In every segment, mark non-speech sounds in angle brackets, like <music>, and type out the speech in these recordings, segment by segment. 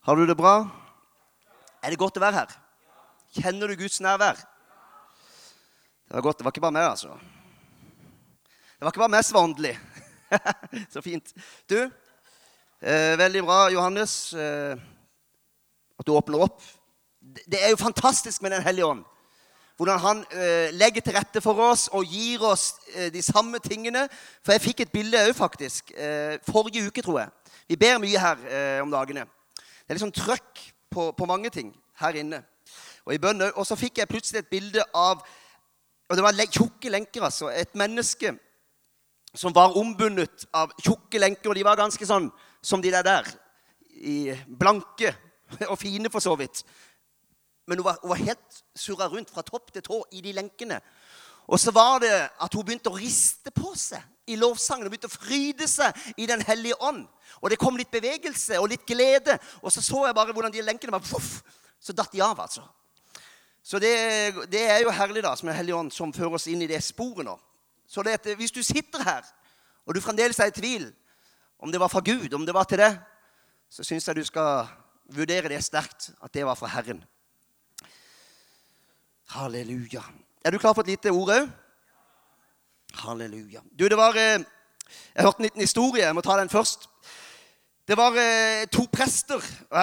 Har du det bra? Er det godt å være her? Kjenner du Guds nærvær? Det var godt. Det var ikke bare meg, altså. Det var ikke bare meg som. <laughs> Så fint. Du, eh, veldig bra, Johannes, eh, at du åpner opp. Det er jo fantastisk med Den hellige ånd. Hvordan han eh, legger til rette for oss og gir oss eh, de samme tingene. For jeg fikk et bilde òg, faktisk. Eh, forrige uke, tror jeg. Vi ber mye her eh, om dagene. Det er litt sånn trøkk på, på mange ting her inne. Og i bønn. Og så fikk jeg plutselig et bilde av Og det var tjukke lenker, altså. Et menneske som var ombundet av tjukke lenker. Og de var ganske sånn som de der der. I blanke og fine, for så vidt. Men hun var, hun var helt surra rundt fra topp til tå i de lenkene. Og så var det at hun begynte å riste på seg i lovsangen. og begynte å fryde seg i Den hellige ånd. Og det kom litt bevegelse og litt glede. Og så så jeg bare hvordan de lenkene var voff, Så datt de av, altså. Så det, det er jo herlig, da, som er Hellig ånd, som fører oss inn i det sporet nå. Så det, at hvis du sitter her, og du fremdeles er i tvil om det var fra Gud, om det var til deg, så syns jeg du skal vurdere det sterkt, at det var fra Herren. Halleluja. Er du klar for et lite ord òg? Halleluja. Du, det var eh, Jeg hørte en liten historie. Jeg må ta den først. Det var eh, to prester.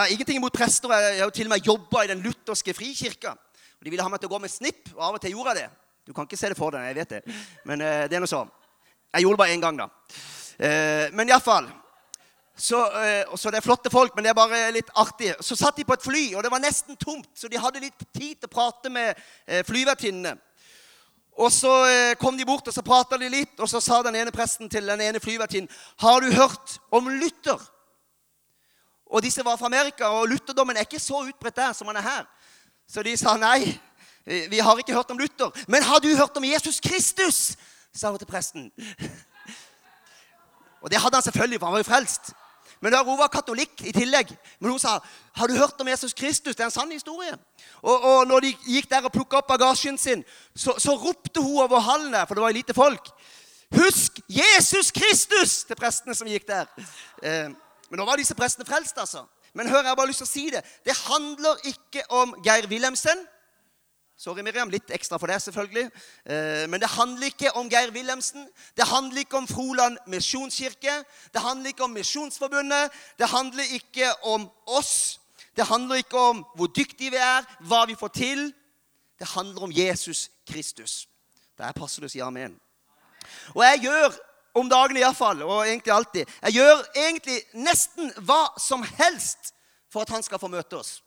Ingenting imot prester. Jeg har jo til og med jobba i den lutherske frikirka. Og De ville ha meg til å gå med snipp, og av og til gjorde jeg det. Du kan ikke se det for deg, jeg vet det. Men eh, det er nå så. Jeg gjorde det bare én gang, da. Men iallfall. Så, så det er flotte folk, men det er bare litt artig. Så satt de på et fly, og det var nesten tomt, så de hadde litt tid til å prate med flyvertinnene. Og så eh, kom de bort, og så prata de litt, og så sa den ene presten til den ene flyvertinnen Har du hørt om Luther? Og disse var fra Amerika, og lutherdommen er ikke så utbredt der som han er her. Så de sa nei, vi har ikke hørt om Luther. Men har du hørt om Jesus Kristus? sa hun til presten. <laughs> Og det hadde han selvfølgelig, for han var jo frelst. Men da hun var katolikk i tillegg. Men hun sa har du hørt om Jesus Kristus. Det er en sann historie. Og, og når de gikk der og plukka opp bagasjen sin, så, så ropte hun over hallen der, for det var lite folk. Husk Jesus Kristus! til prestene som gikk der. Eh, men nå var disse prestene frelst, altså. Men hør, jeg har bare lyst til å si det. Det handler ikke om Geir Wilhelmsen. Sorry, Miriam. Litt ekstra for deg, selvfølgelig. Eh, Men det handler ikke om Geir Wilhelmsen. Det handler ikke om Froland misjonskirke. Det handler ikke om Misjonsforbundet. Det handler ikke om oss. Det handler ikke om hvor dyktige vi er, hva vi får til. Det handler om Jesus Kristus. Der passer det å si amen. Og jeg gjør om dagene iallfall, og egentlig alltid Jeg gjør egentlig nesten hva som helst for at han skal få møte oss.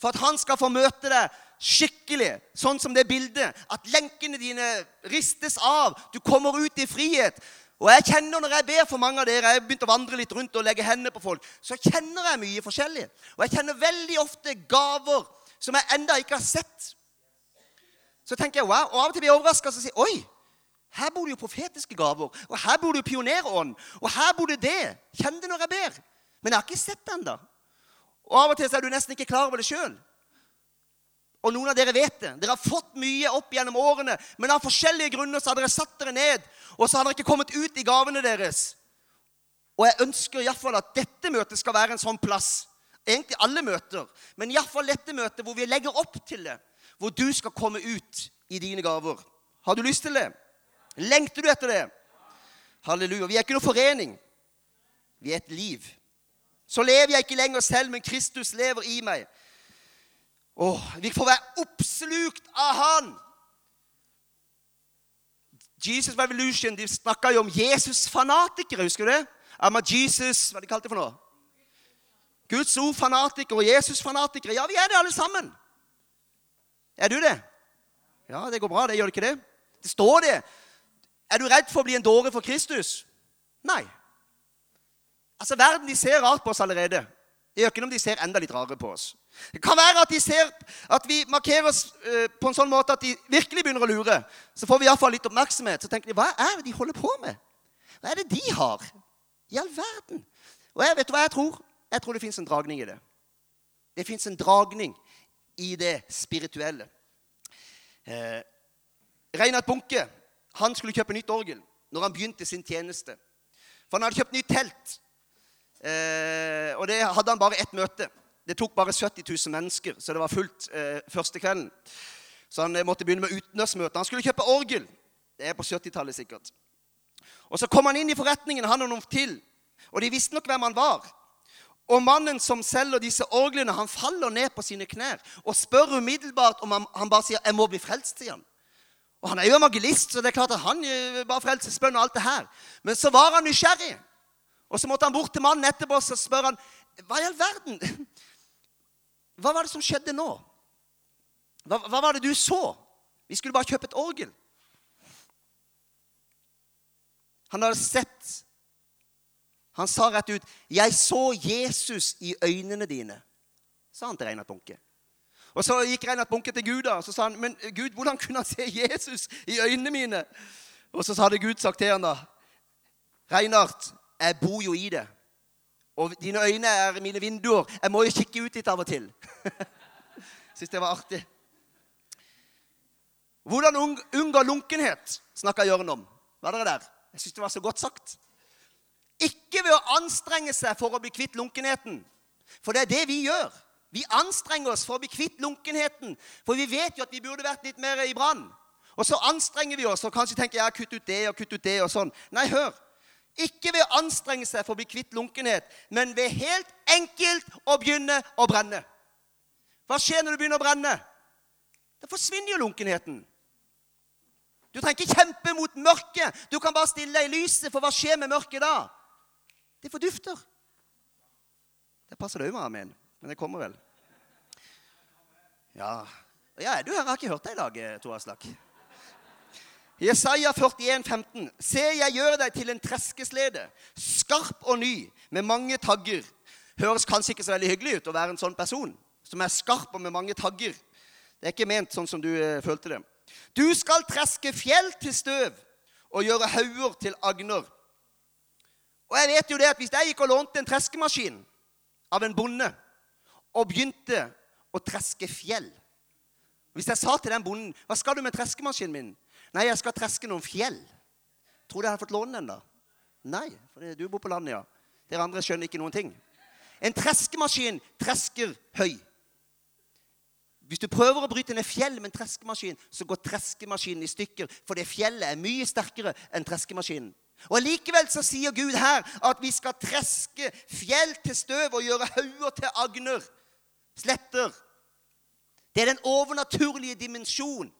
For at han skal få møte deg skikkelig, sånn som det bildet. At lenkene dine ristes av. Du kommer ut i frihet. Og jeg kjenner Når jeg ber for mange av dere, jeg har begynt å vandre litt rundt og legge hendene på folk, så kjenner jeg mye forskjellig. Og jeg kjenner veldig ofte gaver som jeg enda ikke har sett. Så tenker jeg, wow, Og av og til blir jeg overraska og sier Oi, her bor det jo profetiske gaver. Og her bor det jo pionerånd. Og her bor det det. Kjenn det når jeg ber. Men jeg har ikke sett det ennå. Og av og til så er du nesten ikke klar over det sjøl. Og noen av dere vet det. Dere har fått mye opp gjennom årene, men av forskjellige grunner så har dere satt dere ned, og så har dere ikke kommet ut i gavene deres. Og jeg ønsker i hvert fall at dette møtet skal være en sånn plass. Egentlig alle møter, men iallfall dette møtet hvor vi legger opp til det. Hvor du skal komme ut i dine gaver. Har du lyst til det? Lengter du etter det? Halleluja. Vi er ikke noen forening. Vi er et liv. Så lever jeg ikke lenger selv, men Kristus lever i meg. Åh, Vi får være oppslukt av Han. Jesus Revolution de snakka jo om Jesus-fanatikere. Husker du det? Amma Jesus Hva de kalte det for noe? Guds ord-fanatikere og Jesus-fanatikere. Ja, vi er det alle sammen. Er du det? Ja, det går bra. det Gjør det ikke det? Det står det. Er du redd for å bli en dåre for Kristus? Nei. Altså, Verden de ser rart på oss allerede. Det gjør ikke noe om de ser enda litt rarere på oss. Det kan være at de ser at vi markerer oss eh, på en sånn måte at de virkelig begynner å lure. Så får vi iallfall litt oppmerksomhet. Så tenker de hva er det de holder på med? Hva er det de har? I all verden. Og jeg vet du hva jeg tror? Jeg tror det fins en dragning i det. Det fins en dragning i det spirituelle. Eh, Reinhard Bunke han skulle kjøpe nytt orgel når han begynte sin tjeneste. For han hadde kjøpt nytt telt. Eh, og det hadde han bare ett møte. Det tok bare 70 000 mennesker, så det var fullt eh, første kvelden. Så han eh, måtte begynne med utendørsmøte. Han skulle kjøpe orgel. Det er på 70-tallet sikkert. Og Så kom han inn i forretningen, han og noen til. Og de visste nok hvem han var. Og mannen som selger disse orglene, han faller ned på sine knær og spør umiddelbart om han, han bare sier 'Jeg må bli frelst', sier han. Og Han er jo evangelist, så det er klart at han eh, bare frelsesbønn og alt det her. Men så var han nysgjerrig. Og så måtte han bort til mannen etterpå og spør han, 'Hva i all verden? Hva var det som skjedde nå? Hva, hva var det du så? Vi skulle bare kjøpe et orgel.' Han hadde sett Han sa rett ut, 'Jeg så Jesus i øynene dine', sa han til Reinhard Bunke. Og Så gikk Reinhard Bunke til Gud og så sa han, 'Men Gud, hvordan kunne han se Jesus i øynene mine?' Og så hadde Gud sagt til han da, 'Reinhard, jeg bor jo i det. Og dine øyne er mine vinduer. Jeg må jo kikke ut litt av og til.' <laughs> Syns det var artig. Hvordan unngå lunkenhet snakka Jørn om. Var dere der? Jeg syns det var så godt sagt. Ikke ved å anstrenge seg for å bli kvitt lunkenheten. For det er det vi gjør. Vi anstrenger oss for å bli kvitt lunkenheten. For vi vet jo at vi burde vært litt mer i brann. Og så anstrenger vi oss og kanskje tenker ja, kutt ut det og kutt ut det og sånn. Nei, hør. Ikke ved å anstrenge seg for å bli kvitt lunkenhet, men ved helt enkelt å begynne å brenne. Hva skjer når du begynner å brenne? Da forsvinner jo lunkenheten. Du trenger ikke kjempe mot mørket. Du kan bare stille deg i lyset, for hva skjer med mørket da? Det fordufter. Det passer det òg med amen, men det kommer vel. Ja, ja du har ikke hørt deg i dag, eh, Tor Aslak. Jesaja 41, 15. Se, jeg gjør deg til en treskeslede, skarp og ny, med mange tagger. Høres kanskje ikke så veldig hyggelig ut å være en sånn person som er skarp og med mange tagger. Det er ikke ment sånn som du eh, følte det. Du skal treske fjell til støv og gjøre hauger til agner. Og jeg vet jo det at Hvis jeg gikk og lånte en treskemaskin av en bonde og begynte å treske fjell Hvis jeg sa til den bonden 'Hva skal du med treskemaskinen min?' 'Nei, jeg skal treske noen fjell.' Tror du jeg hadde fått låne den, da? Nei, for du bor på landet, ja. Dere andre skjønner ikke noen ting. En treskemaskin tresker høy. Hvis du prøver å bryte ned fjell med en treskemaskin, så går treskemaskinen i stykker. For det fjellet er mye sterkere enn treskemaskinen. Og Likevel så sier Gud her at vi skal treske fjell til støv og gjøre hauger til agner. Sletter. Det er den overnaturlige dimensjon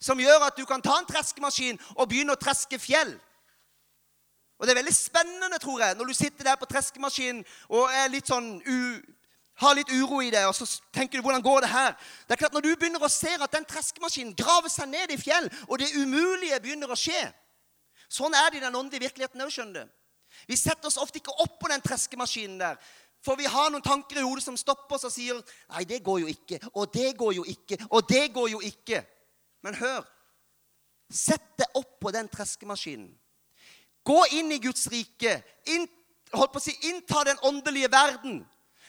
som gjør at du kan ta en treskemaskin og begynne å treske fjell. Og Det er veldig spennende, tror jeg, når du sitter der på treskemaskinen og er litt sånn u har litt uro i det, og så tenker du 'hvordan går det her?' Det er klart Når du begynner å se at den treskemaskinen graver seg ned i fjell, og det umulige begynner å skje Sånn er det i den åndelige virkeligheten òg, skjønner du. Vi setter oss ofte ikke opp på den treskemaskinen der. For vi har noen tanker i hodet som stopper oss og sier 'Nei, det går jo ikke. Og det går jo ikke. Og det går jo ikke.' Men hør. Sett deg opp på den treskemaskinen. Gå inn i Guds rike. Inn, holdt på å si, innta den åndelige verden.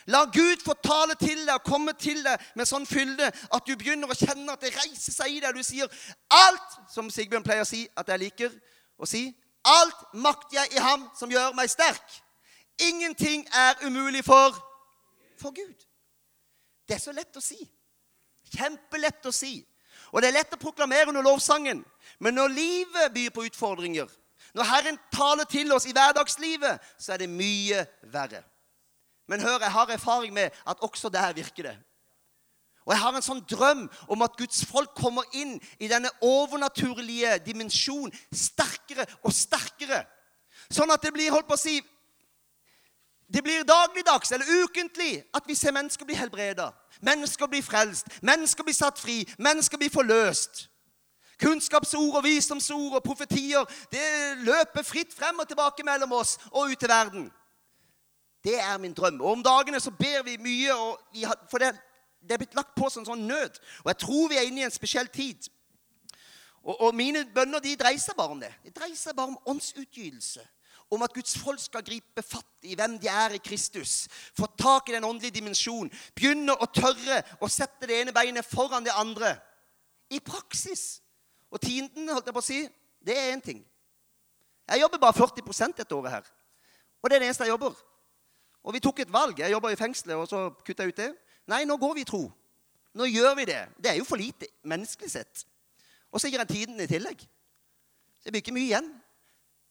La Gud få tale til deg og komme til deg med sånn fylde at du begynner å kjenne at det reiser seg i deg. Du sier alt, som Sigbjørn pleier å si at jeg liker å si. Alt makter jeg i ham som gjør meg sterk. Ingenting er umulig for, for Gud. Det er så lett å si. Kjempelett å si. Og det er lett å proklamere under lovsangen. Men når livet byr på utfordringer, når Herren taler til oss i hverdagslivet, så er det mye verre. Men hør, jeg har erfaring med at også der virker det. Og jeg har en sånn drøm om at Guds folk kommer inn i denne overnaturlige dimensjon sterkere og sterkere. Sånn at det blir holdt på å si, det blir dagligdags eller ukentlig at vi ser mennesker bli helbreda. Mennesker blir frelst, mennesker blir satt fri, mennesker blir forløst. Kunnskapsord og visdomsord og profetier det løper fritt frem og tilbake mellom oss og ut til verden. Det er min drøm. Og om dagene så ber vi mye, vi har, for det, det, er blitt lagt på som sånn nød. Og jeg tror vi er inne i en spesiell tid. Og, og mine bønner de dreier seg bare om det. De dreier seg bare om åndsutgytelse. Om at Guds folk skal gripe fatt i hvem de er i Kristus. Få tak i den åndelige dimensjonen. Begynne å tørre å sette det ene beinet foran det andre. I praksis. Og tienden, holdt jeg på å si, det er én ting. Jeg jobber bare 40% dette året her. Og det er det eneste jeg jobber. Og vi tok et valg. Jeg jobba i fengselet, og så kutta jeg ut det. Nei, nå går vi i tro. Nå gjør vi det. Det er jo for lite menneskelig sett. Og så gir jeg tiden i tillegg. Så det blir ikke mye igjen.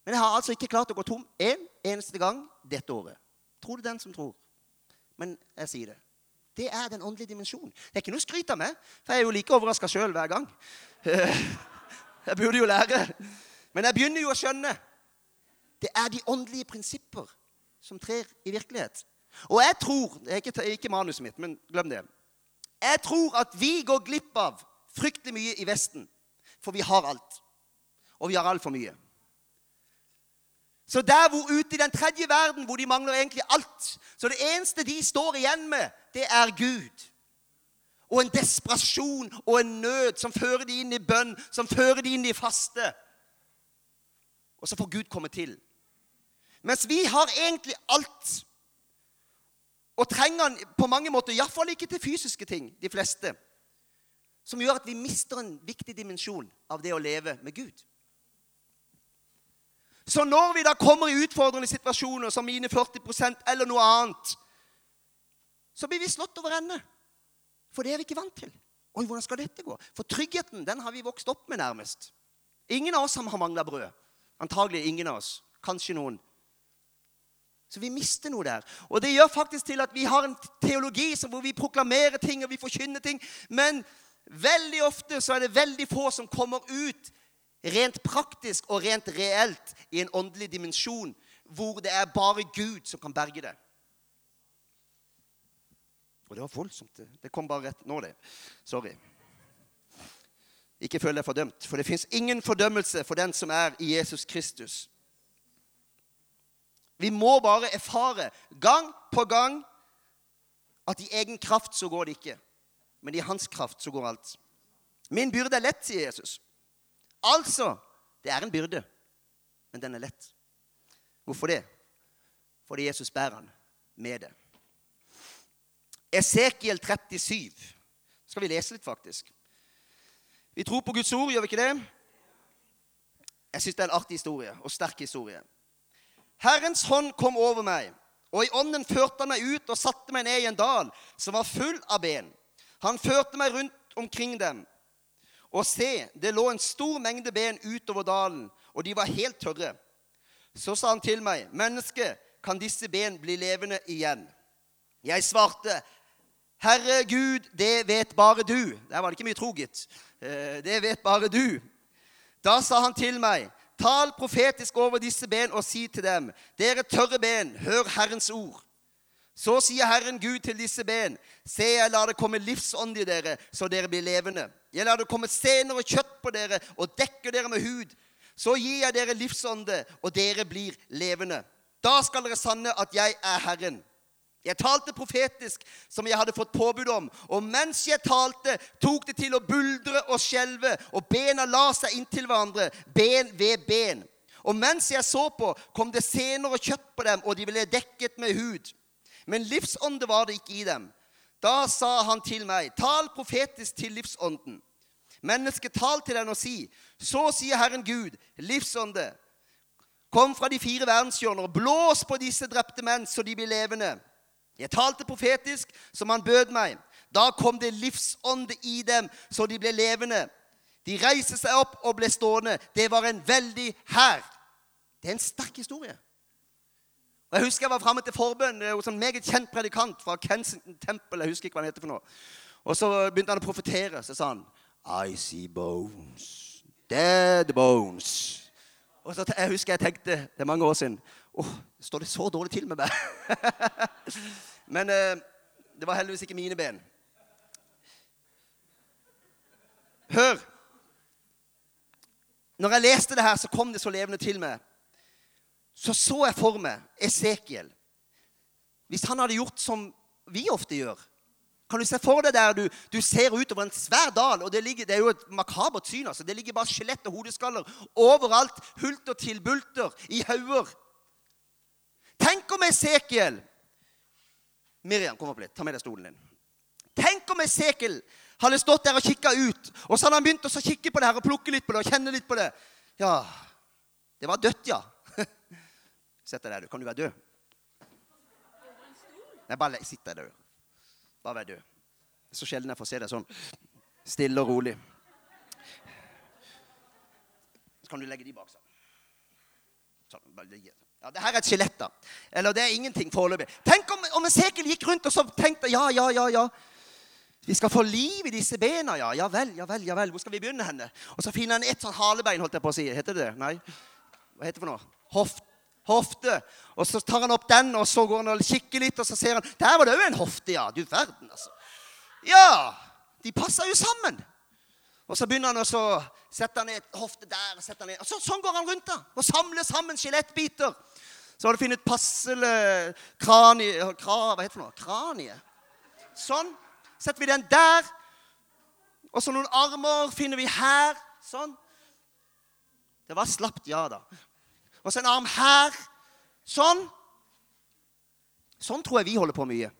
Men jeg har altså ikke klart å gå tom én en eneste gang dette året. Tror du den som tror. Men jeg sier det. Det er den åndelige dimensjonen. Det er ikke noe å av meg, for jeg er jo like overraska sjøl hver gang. <laughs> Jeg burde jo lære. Men jeg begynner jo å skjønne. Det er de åndelige prinsipper som trer i virkelighet. Og jeg tror ikke, ikke manuset mitt, men glem det. Jeg tror at vi går glipp av fryktelig mye i Vesten. For vi har alt. Og vi har altfor mye. Så der hvor ute i den tredje verden, hvor de mangler egentlig alt Så det eneste de står igjen med, det er Gud. Og en desperasjon og en nød som fører de inn i bønn, som fører de inn i faste. Og så får Gud komme til. Mens vi har egentlig alt. Og trenger han på mange måter, iallfall ikke til fysiske ting, de fleste. Som gjør at vi mister en viktig dimensjon av det å leve med Gud. Så når vi da kommer i utfordrende situasjoner som mine 40% eller noe annet, så blir vi slått over ende. For det er vi ikke vant til. Oi, hvordan skal dette gå? For tryggheten den har vi vokst opp med, nærmest. Ingen av oss har mangla brød. Antagelig ingen av oss. Kanskje noen. Så vi mister noe der. Og det gjør faktisk til at vi har en teologi hvor vi proklamerer ting og vi forkynner ting. Men veldig ofte så er det veldig få som kommer ut rent praktisk og rent reelt i en åndelig dimensjon hvor det er bare Gud som kan berge det. Og det var voldsomt. Det kom bare rett nå, det. Sorry. Ikke føl deg fordømt, for det fins ingen fordømmelse for den som er i Jesus Kristus. Vi må bare erfare gang på gang at i egen kraft så går det ikke. Men i hans kraft så går alt. Min byrde er lett, sier Jesus. Altså det er en byrde, men den er lett. Hvorfor det? Fordi Jesus bærer den med det. Esekiel 37. Skal vi lese litt, faktisk. Vi tror på Guds ord, gjør vi ikke det? Jeg syns det er en artig historie, og sterk historie. Herrens hånd kom over meg, og i ånden førte han meg ut og satte meg ned i en dal som var full av ben. Han førte meg rundt omkring dem, og se, det lå en stor mengde ben utover dalen, og de var helt tørre. Så sa han til meg, 'Menneske, kan disse ben bli levende igjen?' Jeg svarte, 'Herre Gud, det vet bare du.' Der var det ikke mye tro, gitt. Eh, det vet bare du. Da sa han til meg, 'Tal profetisk over disse ben og si til dem:" 'Dere tørre ben, hør Herrens ord.' Så sier Herren Gud til disse ben, 'Se, jeg lar det komme livsånd i dere, så dere blir levende.' 'Jeg lar det komme sener og kjøtt på dere og dekker dere med hud.' 'Så gir jeg dere livsånde, og dere blir levende.' 'Da skal dere sanne at jeg er Herren.' Jeg talte profetisk som jeg hadde fått påbud om, og mens jeg talte, tok det til å buldre og skjelve, og bena la seg inntil hverandre, ben ved ben. Og mens jeg så på, kom det senere kjøtt på dem, og de ble dekket med hud. Men livsånde var det ikke i dem. Da sa han til meg, tal profetisk til livsånden. Mennesket, tal til den og si, så sier Herren Gud, livsånde, kom fra de fire verdenshjørner og blås på disse drepte menn, så de blir levende. Jeg talte profetisk som han bød meg. Da kom det livsånde i dem, så de ble levende. De reiste seg opp og ble stående. Det var en veldig hær. Det er en sterk historie. Og Jeg husker jeg var framme til forbønn hos en meget kjent predikant fra Kensington Temple. Jeg husker ikke hva han heter for noe. Og så begynte han å profetere. Så sa han I see bones. Dead bones. Og så jeg husker jeg tenkte Det er mange år siden. Åh, står det så dårlig til med meg? <laughs> Men eh, det var heldigvis ikke mine ben. Hør. Når jeg leste det her, så kom det så levende til meg så så jeg for meg Esekiel. Hvis han hadde gjort som vi ofte gjør Kan du se for deg der du, du ser utover en svær dal, og det, ligger, det er jo et makabert syn. altså. Det ligger bare skjelett og hodeskaller overalt. Hulter til bulter i hauger. Tenk om Esekiel Miriam, kom opp litt. Ta med deg stolen din. Tenk om Esekiel hadde stått der og kikka ut, og så hadde han begynt å kikke på det her og plukke litt på det og kjenne litt på det. Ja, det var dødt, ja. Sett deg der, du. Kan du være død? Nei, bare sitt der du. Bare vær død. Så sjelden jeg får se deg sånn stille og rolig. Så kan du legge de bak seg. sånn ja, det her er et skjelett, da. Eller det er ingenting foreløpig. Tenk om, om Esekiel gikk rundt og så tenkte ja, ja, ja, ja. Vi skal få liv i disse bena, ja. Ja vel, ja vel, ja vel. Hvor skal vi begynne henne? Og så finner han et sånn halebein, holdt jeg på å si. Heter det det? Nei? Hva heter det for noe? Hoft, hofte. Og så tar han opp den, og så går han og kikker litt, og så ser han Der var det òg en hofte, ja. Du verden, altså. Ja! De passer jo sammen. Og så begynner han å sette ned hofte der og sette ned. Og så, sånn går han rundt da, og samler sammen skjelettbiter. Så har du funnet passelig kranie... Kra, hva heter det for noe? Kranie. Sånn setter vi den der. Og så noen armer finner vi her. Sånn. Det var slapt, ja da. Og så en arm her. Sånn. Sånn tror jeg vi holder på mye.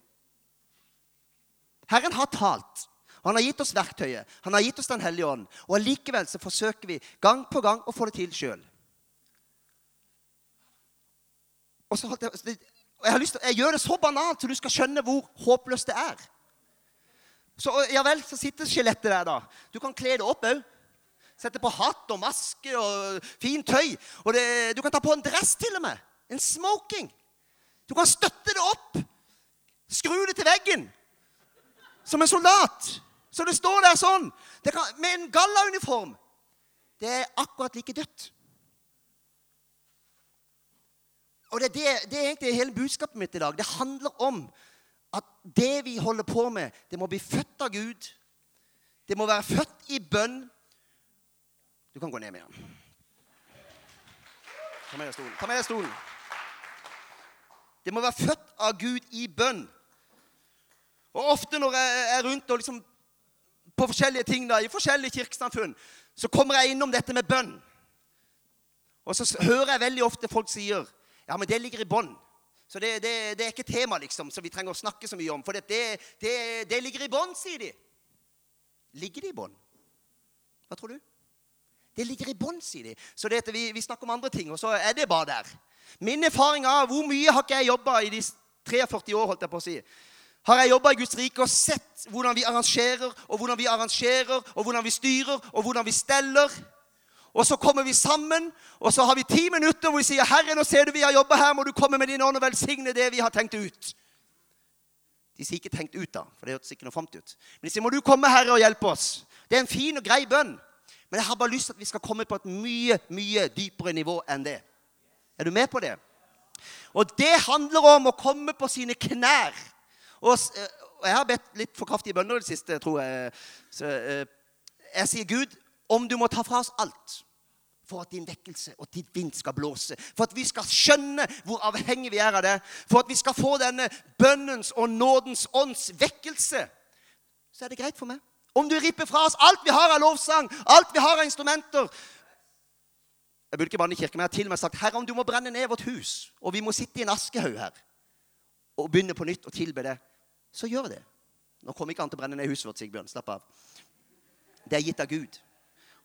Herren har talt. Han har gitt oss verktøyet. Han har gitt oss Den hellige ånd. Og allikevel så forsøker vi gang på gang å få det til sjøl. Jeg, jeg, jeg gjør det så banalt så du skal skjønne hvor håpløst det er. Så ja vel, så sitter skjelettet der, da. Du kan kle det opp òg. Sette på hatt og maske og fint tøy. Og det, du kan ta på en dress til og med. En smoking. Du kan støtte det opp. Skru det til veggen. Som en soldat. Så det står der sånn. Kan, med en gallauniform. Det er akkurat like dødt. Og det det, det er egentlig hele budskapet mitt i dag. Det handler om at det vi holder på med, det må bli født av Gud. Det må være født i bønn. Du kan gå ned med den. Ta med deg stolen. Ta med deg stolen. Det må være født av Gud i bønn. Og ofte når jeg er rundt og liksom på forskjellige ting da, i forskjellige kirkesamfunn, så kommer jeg innom dette med bønn. Og så hører jeg veldig ofte folk sier ja, men det ligger i bånn. Så det, det, det, er ikke tema liksom, som vi trenger å snakke så mye om. For det, det ligger i bånn, sier de. Ligger det i bånn? Hva tror du? Det ligger i bånn, sier de. Så det vi, vi, snakker om andre ting, og så er det bare der. Min erfaring av hvor mye har ikke jeg jobba i de 43 år, holdt jeg på å si. Har jeg jobba i Guds rike og sett hvordan vi arrangerer, og hvordan vi arrangerer, og hvordan vi styrer, og hvordan vi steller. Og så kommer vi sammen, og så har vi ti minutter hvor vi sier, 'Herre, nå ser du vi har jobba her. Må du komme med din ånd og velsigne det vi har tenkt ut.' De sier ikke 'tenkt ut', da, for det hørtes ikke noe fromt ut. Men de sier, 'Må du komme, Herre, og hjelpe oss'. Det er en fin og grei bønn. Men jeg har bare lyst til at vi skal komme på et mye, mye dypere nivå enn det. Er du med på det? Og det handler om å komme på sine knær. Og, og jeg har bedt litt for kraftige bønner i det siste, tror jeg. Så, eh, jeg sier, Gud, om du må ta fra oss alt for at din vekkelse og ditt vind skal blåse. For at vi skal skjønne hvor avhengig vi er av det. For at vi skal få denne bønnens og nådens ånds vekkelse. Så er det greit for meg. Om du ripper fra oss alt vi har av lovsang, alt vi har av instrumenter Jeg burde ikke banne i kirken, men jeg har til og med sagt Herre, om du må brenne ned vårt hus, og vi må sitte i en askehaug her og begynne på nytt og tilbe det, så gjør det. Nå kommer ikke han til å brenne ned huset vårt, Sigbjørn. Slapp av. Det er gitt av Gud.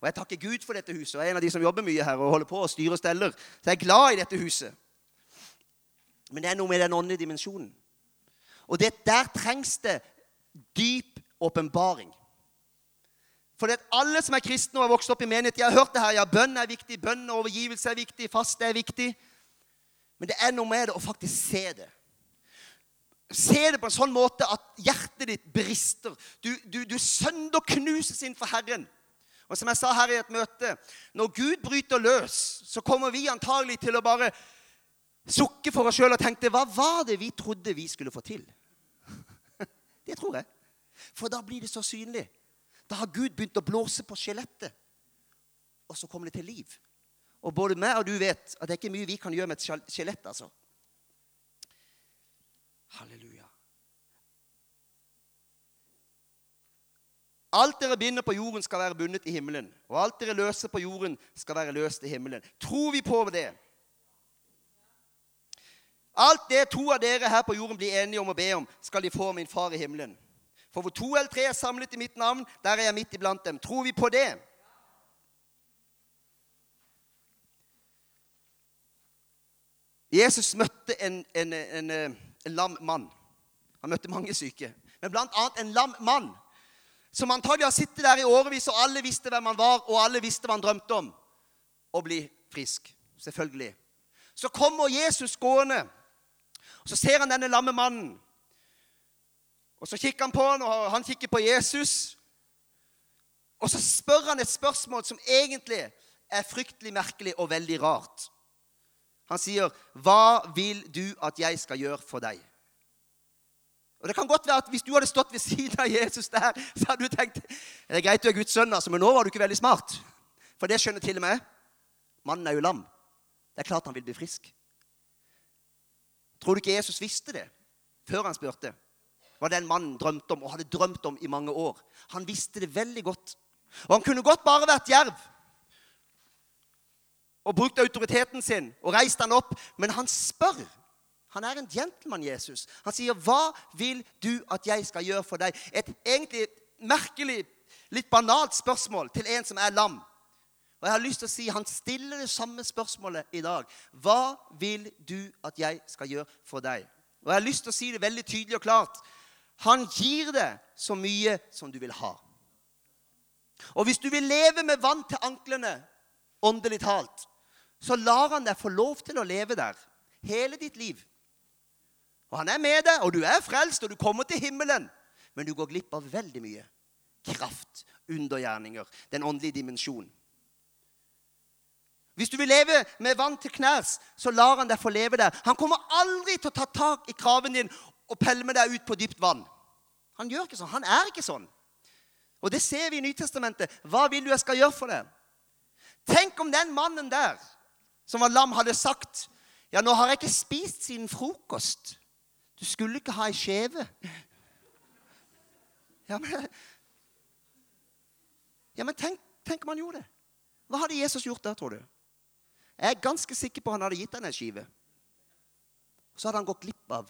Og jeg takker Gud for dette huset. Og jeg er en av de som jobber mye her og holder på og styrer og steller. Så jeg er glad i dette huset. Men det er noe med den åndelige dimensjonen. Og det, der trengs det dyp åpenbaring. For det er alle som er kristne og har vokst opp i menighet, de har hørt det her. Ja, bønn er viktig, bønn og overgivelse er viktig, faste er viktig. Men det er noe med det å faktisk se det. Se det på en sånn måte at hjertet ditt brister. Du, du, du inn innenfor Herren. Og som jeg sa her i et møte Når Gud bryter løs, så kommer vi antagelig til å bare sukke for oss sjøl og tenke Hva var det vi trodde vi skulle få til? <laughs> Det tror jeg. For da blir det så synlig. Da har Gud begynt å blåse på skjelettet. Og så kommer det til liv. Og både meg og du vet at det er ikke mye vi kan gjøre med et skjelett. altså. Halleluja. Alt dere binder på jorden, skal være bundet i himmelen. Og alt dere løser på jorden, skal være løst i himmelen. Tror vi på det? Alt det to av dere her på jorden blir enige om å be om, skal de få min far i himmelen. For hvor to eller tre er samlet i mitt navn, der er jeg midt iblant dem. Tror vi på det? Jesus møtte en, en, en, en lam mann Han møtte mange syke. Men annet en lam mann som antagelig har sittet der i årevis, og alle visste hvem han var, og alle visste hva han drømte om. Å bli frisk. Selvfølgelig. Så kommer Jesus gående, og så ser han denne lamme mannen. Og så kikker han på han, og han kikker på Jesus. Og så spør han et spørsmål som egentlig er fryktelig merkelig og veldig rart. Han sier, 'Hva vil du at jeg skal gjøre for deg?' Og det kan godt være at Hvis du hadde stått ved siden av Jesus der, så hadde du tenkt det er greit du er Guds sønn, altså, men nå var du ikke veldig smart. For det skjønner til og med mannen er jo lam. Det er klart han vil bli frisk. Tror du ikke Jesus visste det før han spurte? Hva den mannen drømte om og hadde drømt om i mange år. Han visste det veldig godt. Og han kunne godt bare vært djerv og brukt autoriteten sin og reist han opp, men han spør. Han er en gentleman, Jesus. Han sier, 'Hva vil du at jeg skal gjøre for deg?' Et egentlig merkelig, litt banalt spørsmål til en som er lam. Og jeg har lyst til å si, Han stiller det samme spørsmålet i dag. Hva vil du at jeg skal gjøre for deg? Og jeg har lyst til å si det veldig tydelig og klart. Han gir deg så mye som du vil ha. Og hvis du vil leve med vann til anklene, åndelig talt, så lar han deg få lov til å leve der hele ditt liv. Og han er med deg, og du er frelst, og du kommer til himmelen. Men du går glipp av veldig mye. Kraft, undergjerninger, den åndelige dimensjonen. Hvis du vil leve med vann til knærs, så lar han deg få leve der. Han kommer aldri til å ta tak i kraven din og pælmer deg ut på dypt vann. Han gjør ikke sånn. Han er ikke sånn. Og det ser vi i Nytestamentet. Hva vil du jeg skal gjøre for deg? Tenk om den mannen der som var lam, hadde sagt Ja, nå har jeg ikke spist siden frokost. Du skulle ikke ha ei skjeve. <laughs> Ja, men, ja, men tenk, tenk om han gjorde det. Hva hadde Jesus gjort der, tror du? Jeg er ganske sikker på han hadde gitt henne ei skive. Så hadde han gått glipp av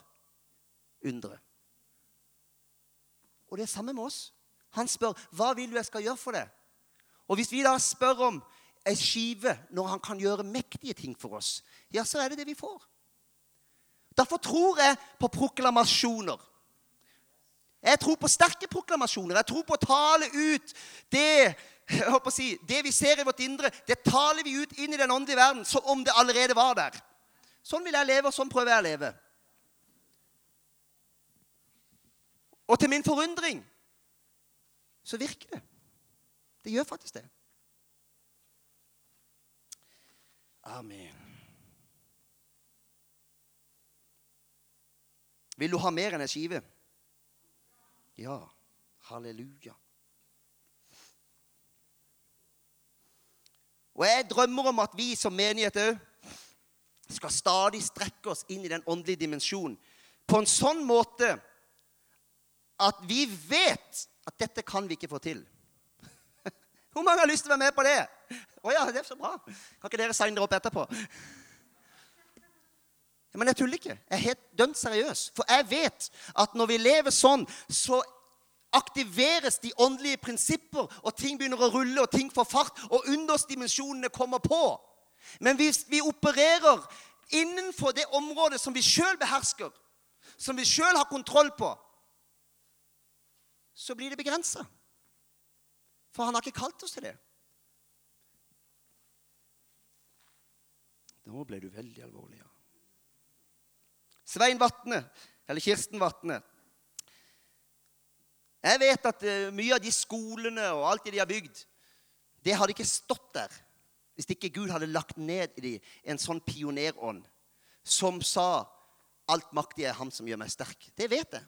underet. Og det er samme med oss. Han spør hva vil du jeg skal gjøre for det. Og hvis vi da spør om ei skive når han kan gjøre mektige ting for oss, ja, så er det det vi får. Derfor tror jeg på proklamasjoner. Jeg tror på sterke proklamasjoner. Jeg tror på å tale ut det si, det vi ser i vårt indre, det taler vi ut inn i den åndelige verden som om det allerede var der. Sånn vil jeg leve, og sånn prøver jeg å leve. Og til min forundring så virker det. Det gjør faktisk det. Amen. Vil du ha mer enn ei skive? Ja. Halleluja. Og jeg drømmer om at vi som menighet òg skal stadig strekke oss inn i den åndelige dimensjonen på en sånn måte at vi vet at dette kan vi ikke få til. <laughs> Hvor mange har lyst til å være med på det? Å ja, det er så bra. Kan ikke dere signe dere opp etterpå? Men jeg tuller ikke. Jeg er helt dønn seriøs. For jeg vet at når vi lever sånn, så aktiveres de åndelige prinsipper, og ting begynner å rulle, og ting får fart, og undersdimensjonene kommer på. Men hvis vi opererer innenfor det området som vi sjøl behersker, som vi sjøl har kontroll på, så blir det begrensa. For han har ikke kalt oss til det. Nå ble du veldig alvorlig, ja. Svein Vatne, eller Kirsten Vatne. Jeg vet at uh, mye av de skolene og alt det de har bygd, det hadde ikke stått der hvis ikke Gud hadde lagt ned i dem en sånn pionerånd som sa 'Alt maktig er Ham som gjør meg sterk'. Det vet jeg.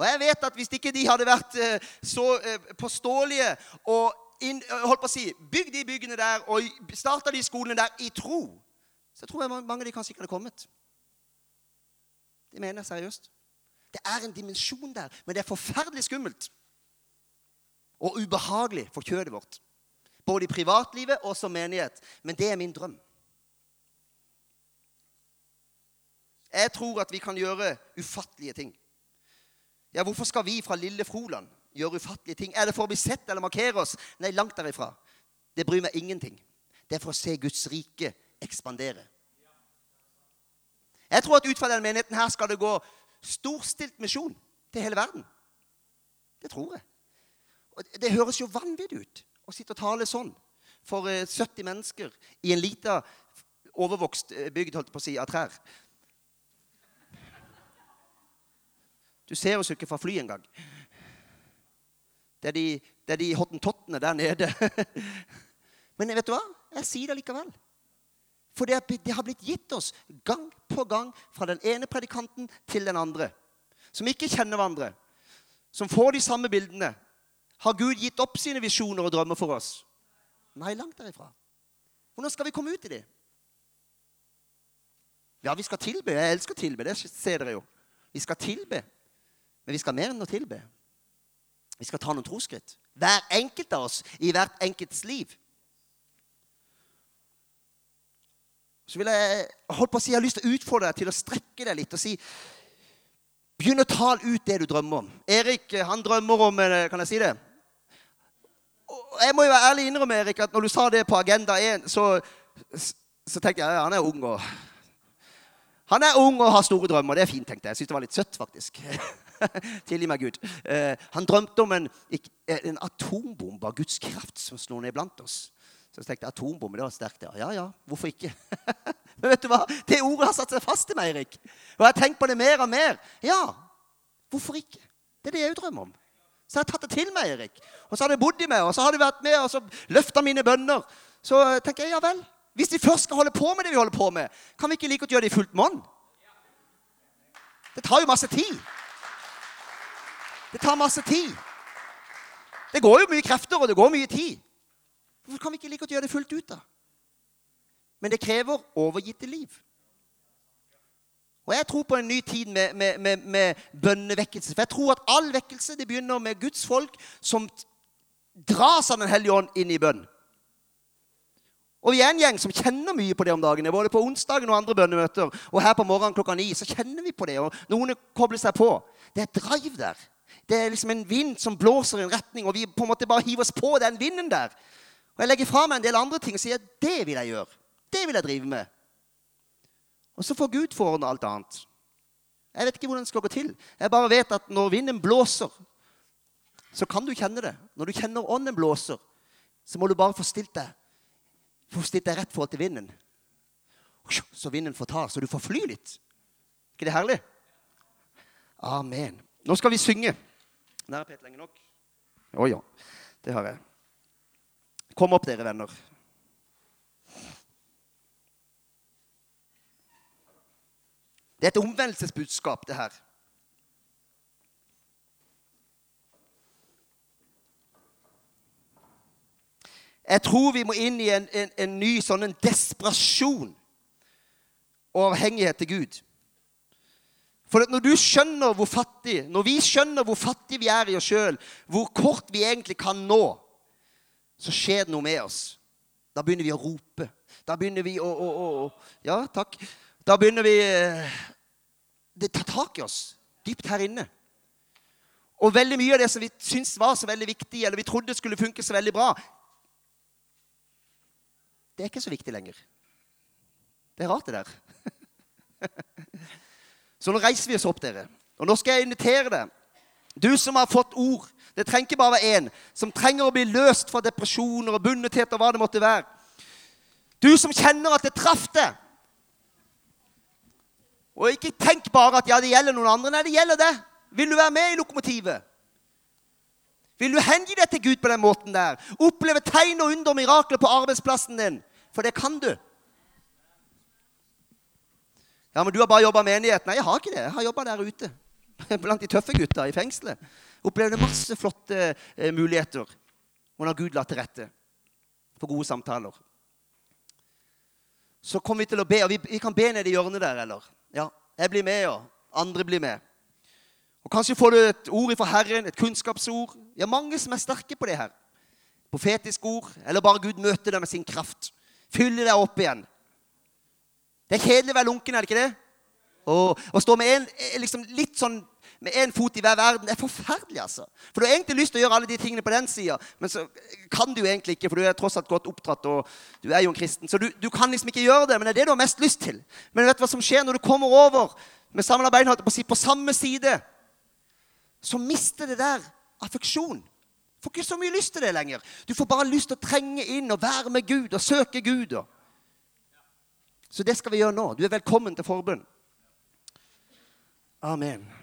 Og jeg vet at hvis ikke de hadde vært uh, så uh, påståelige og inn, holdt på å si, bygd de byggene der og starta de skolene der i tro, så tror jeg mange av de kanskje ikke hadde kommet. Det mener jeg seriøst. Det er en dimensjon der, men det er forferdelig skummelt. Og ubehagelig for kjødet vårt. Både i privatlivet og som menighet. Men det er min drøm. Jeg tror at vi kan gjøre ufattelige ting. Ja, Hvorfor skal vi fra lille Froland gjøre ufattelige ting? Er det for å bli sett eller markere oss? Nei, langt derifra. Det bryr meg ingenting. Det er for å se Guds rike ekspandere. Jeg tror at ut fra denne menigheten her skal det gå storstilt misjon til hele verden. Det tror jeg. Og det, høres jo vanvittig ut å sitte og tale sånn for eh, 70 mennesker i en lita overvokst eh, bygd holdt på å si, av trær. Du ser oss jo ikke fra fly engang. Det er de, det er de hottentottene der nede. <laughs> Men vet du hva? Jeg sier det likevel. For det, det har blitt gitt oss gang på gang fra den ene predikanten til den andre. Som ikke kjenner hverandre. Som får de samme bildene. Har Gud gitt opp sine visjoner og drømmer for oss? Nei, langt derifra. Hvordan skal vi komme ut i det? Ja, vi skal tilbe. Jeg elsker å tilbe. Det ser dere jo. Vi skal tilbe. Men vi skal mer enn å tilbe. Vi skal ta noen troskritt. Hver enkelt av oss i hvert enkelts liv. Så vil jeg holdt på å si, jeg har lyst til å utfordre deg til å strekke deg litt og si Begynn å tale ut det du drømmer om. Erik han drømmer om eh, Kan jeg si det? Jeg må jo være ærlig innrømme Erik, at når du sa det på Agenda 1, så, så tenkte jeg ja, han er ung og Han er ung og har store drømmer. Det er fint, tenkte jeg. Jeg syns det var litt søtt, faktisk. <laughs> <laughs> Tilgi meg, Gud. Eh, han drømte om en, en atombombe av Guds kraft som slo ned blant oss. Så jeg tenkte atombombe, det var sterkt. Ja, ja, ja hvorfor ikke? <laughs> Men vet du hva? Det ordet har satt seg fast i meg, Erik. Og jeg har tenkt på det mer og mer. Ja, hvorfor ikke? Det er det jeg drømmer om. Så jeg har tatt det til meg, Erik. Og så har det bodd i meg, og så har det vært med og så løfta mine bønner. Så tenker jeg ja vel. Hvis vi først skal holde på med det vi holder på med, kan vi ikke like godt gjøre det i fullt monn? Det tar jo masse tid. Det tar masse tid. Det går jo mye krefter, og det går mye tid. Hvorfor kan vi ikke like godt gjøre det fullt ut, da? Men det krever overgitte liv. Og jeg tror på en ny tid med, med, med, med bønnevekkelse. For jeg tror at all vekkelse det begynner med Guds folk som dras av Den hellige ånd inn i bønn. Og vi er en gjeng som kjenner mye på det om dagene. Både på onsdagen og andre bønnemøter. Og her på morgenen klokka ni så kjenner vi på det. Og noen kobler seg på. Det er et drive der. Det er liksom en vind som blåser i en retning, og vi på en måte bare hiver oss på den vinden der. Og jeg legger fra meg en del andre ting og sier det vil jeg gjøre. Det vil jeg drive med. Og så får Gud forordne alt annet. Jeg vet ikke hvordan det skal gå til. Jeg bare vet at når vinden blåser, så kan du kjenne det. Når du kjenner ånden blåser, så må du bare få stilt deg få stilt deg rett forhold til vinden. Så vinden får ta, så du får fly litt. ikke det herlig? Amen. Nå skal vi synge. Der er Peter lenge nok. Å ja. Det har jeg. Kom opp, dere venner. Det er et omvendelsesbudskap, det her. Jeg tror vi må inn i en, en, en ny sånn en desperasjon og avhengighet til Gud. For når du skjønner hvor fattig, når vi skjønner hvor fattig vi er i oss sjøl, hvor kort vi egentlig kan nå så skjer det noe med oss. Da begynner vi å rope. Da begynner vi å, å, å Ja, takk. Da begynner vi eh, Det tar tak i oss dypt her inne. Og veldig mye av det som vi syntes var så veldig viktig, eller vi trodde skulle funke så veldig bra, det er ikke så viktig lenger. Det er rart, det der. <laughs> Så nå reiser vi oss opp, dere. Og nå skal jeg invitere deg. Du som har fått ord det trenger ikke bare være én som trenger å bli løst fra depresjoner og bundethet og hva det måtte være. Du som kjenner at det traff deg. Og ikke tenk bare at ja, det gjelder noen andre. Nei, det gjelder det. Vil du være med i lokomotivet? Vil du hengi deg til Gud på den måten der? Oppleve tegn og under mirakler på arbeidsplassen din? For det kan du. Ja, men du har bare jobba menighet. Nei, jeg har ikke det. Jeg har jobba der ute. <laughs> Blant de tøffe gutta i fengselet. Opplevde masse flotte eh, muligheter. når Gud la til rette for gode samtaler. Så kommer vi til å be, og vi, vi kan be ned i hjørnet der, eller? Ja, jeg blir med, og andre blir med. Og Kanskje får du et ord fra Herren, et kunnskapsord. Vi har mange som er sterke på det her. Profetisk ord, eller bare Gud møter deg med sin kraft. Fyller deg opp igjen. Det er kjedelig å være lunken, er det ikke det? Å stå med en, liksom litt sånn med én fot i hver verden det er forferdelig. altså. For du har egentlig lyst til å gjøre alle de tingene på den sida, men så kan du egentlig ikke, for du er tross alt godt oppdratt, og du er jo en kristen. Så du, du, kan liksom ikke gjøre det, men det er det du har mest lyst til. Men vet du hva som skjer når du kommer over med samla bein på, på samme side? Så mister det der affeksjon. Får ikke så mye lyst til det lenger. Du får bare lyst til å trenge inn og være med Gud og søke Gud. Så det skal vi gjøre nå. Du er velkommen til forbund. Amen.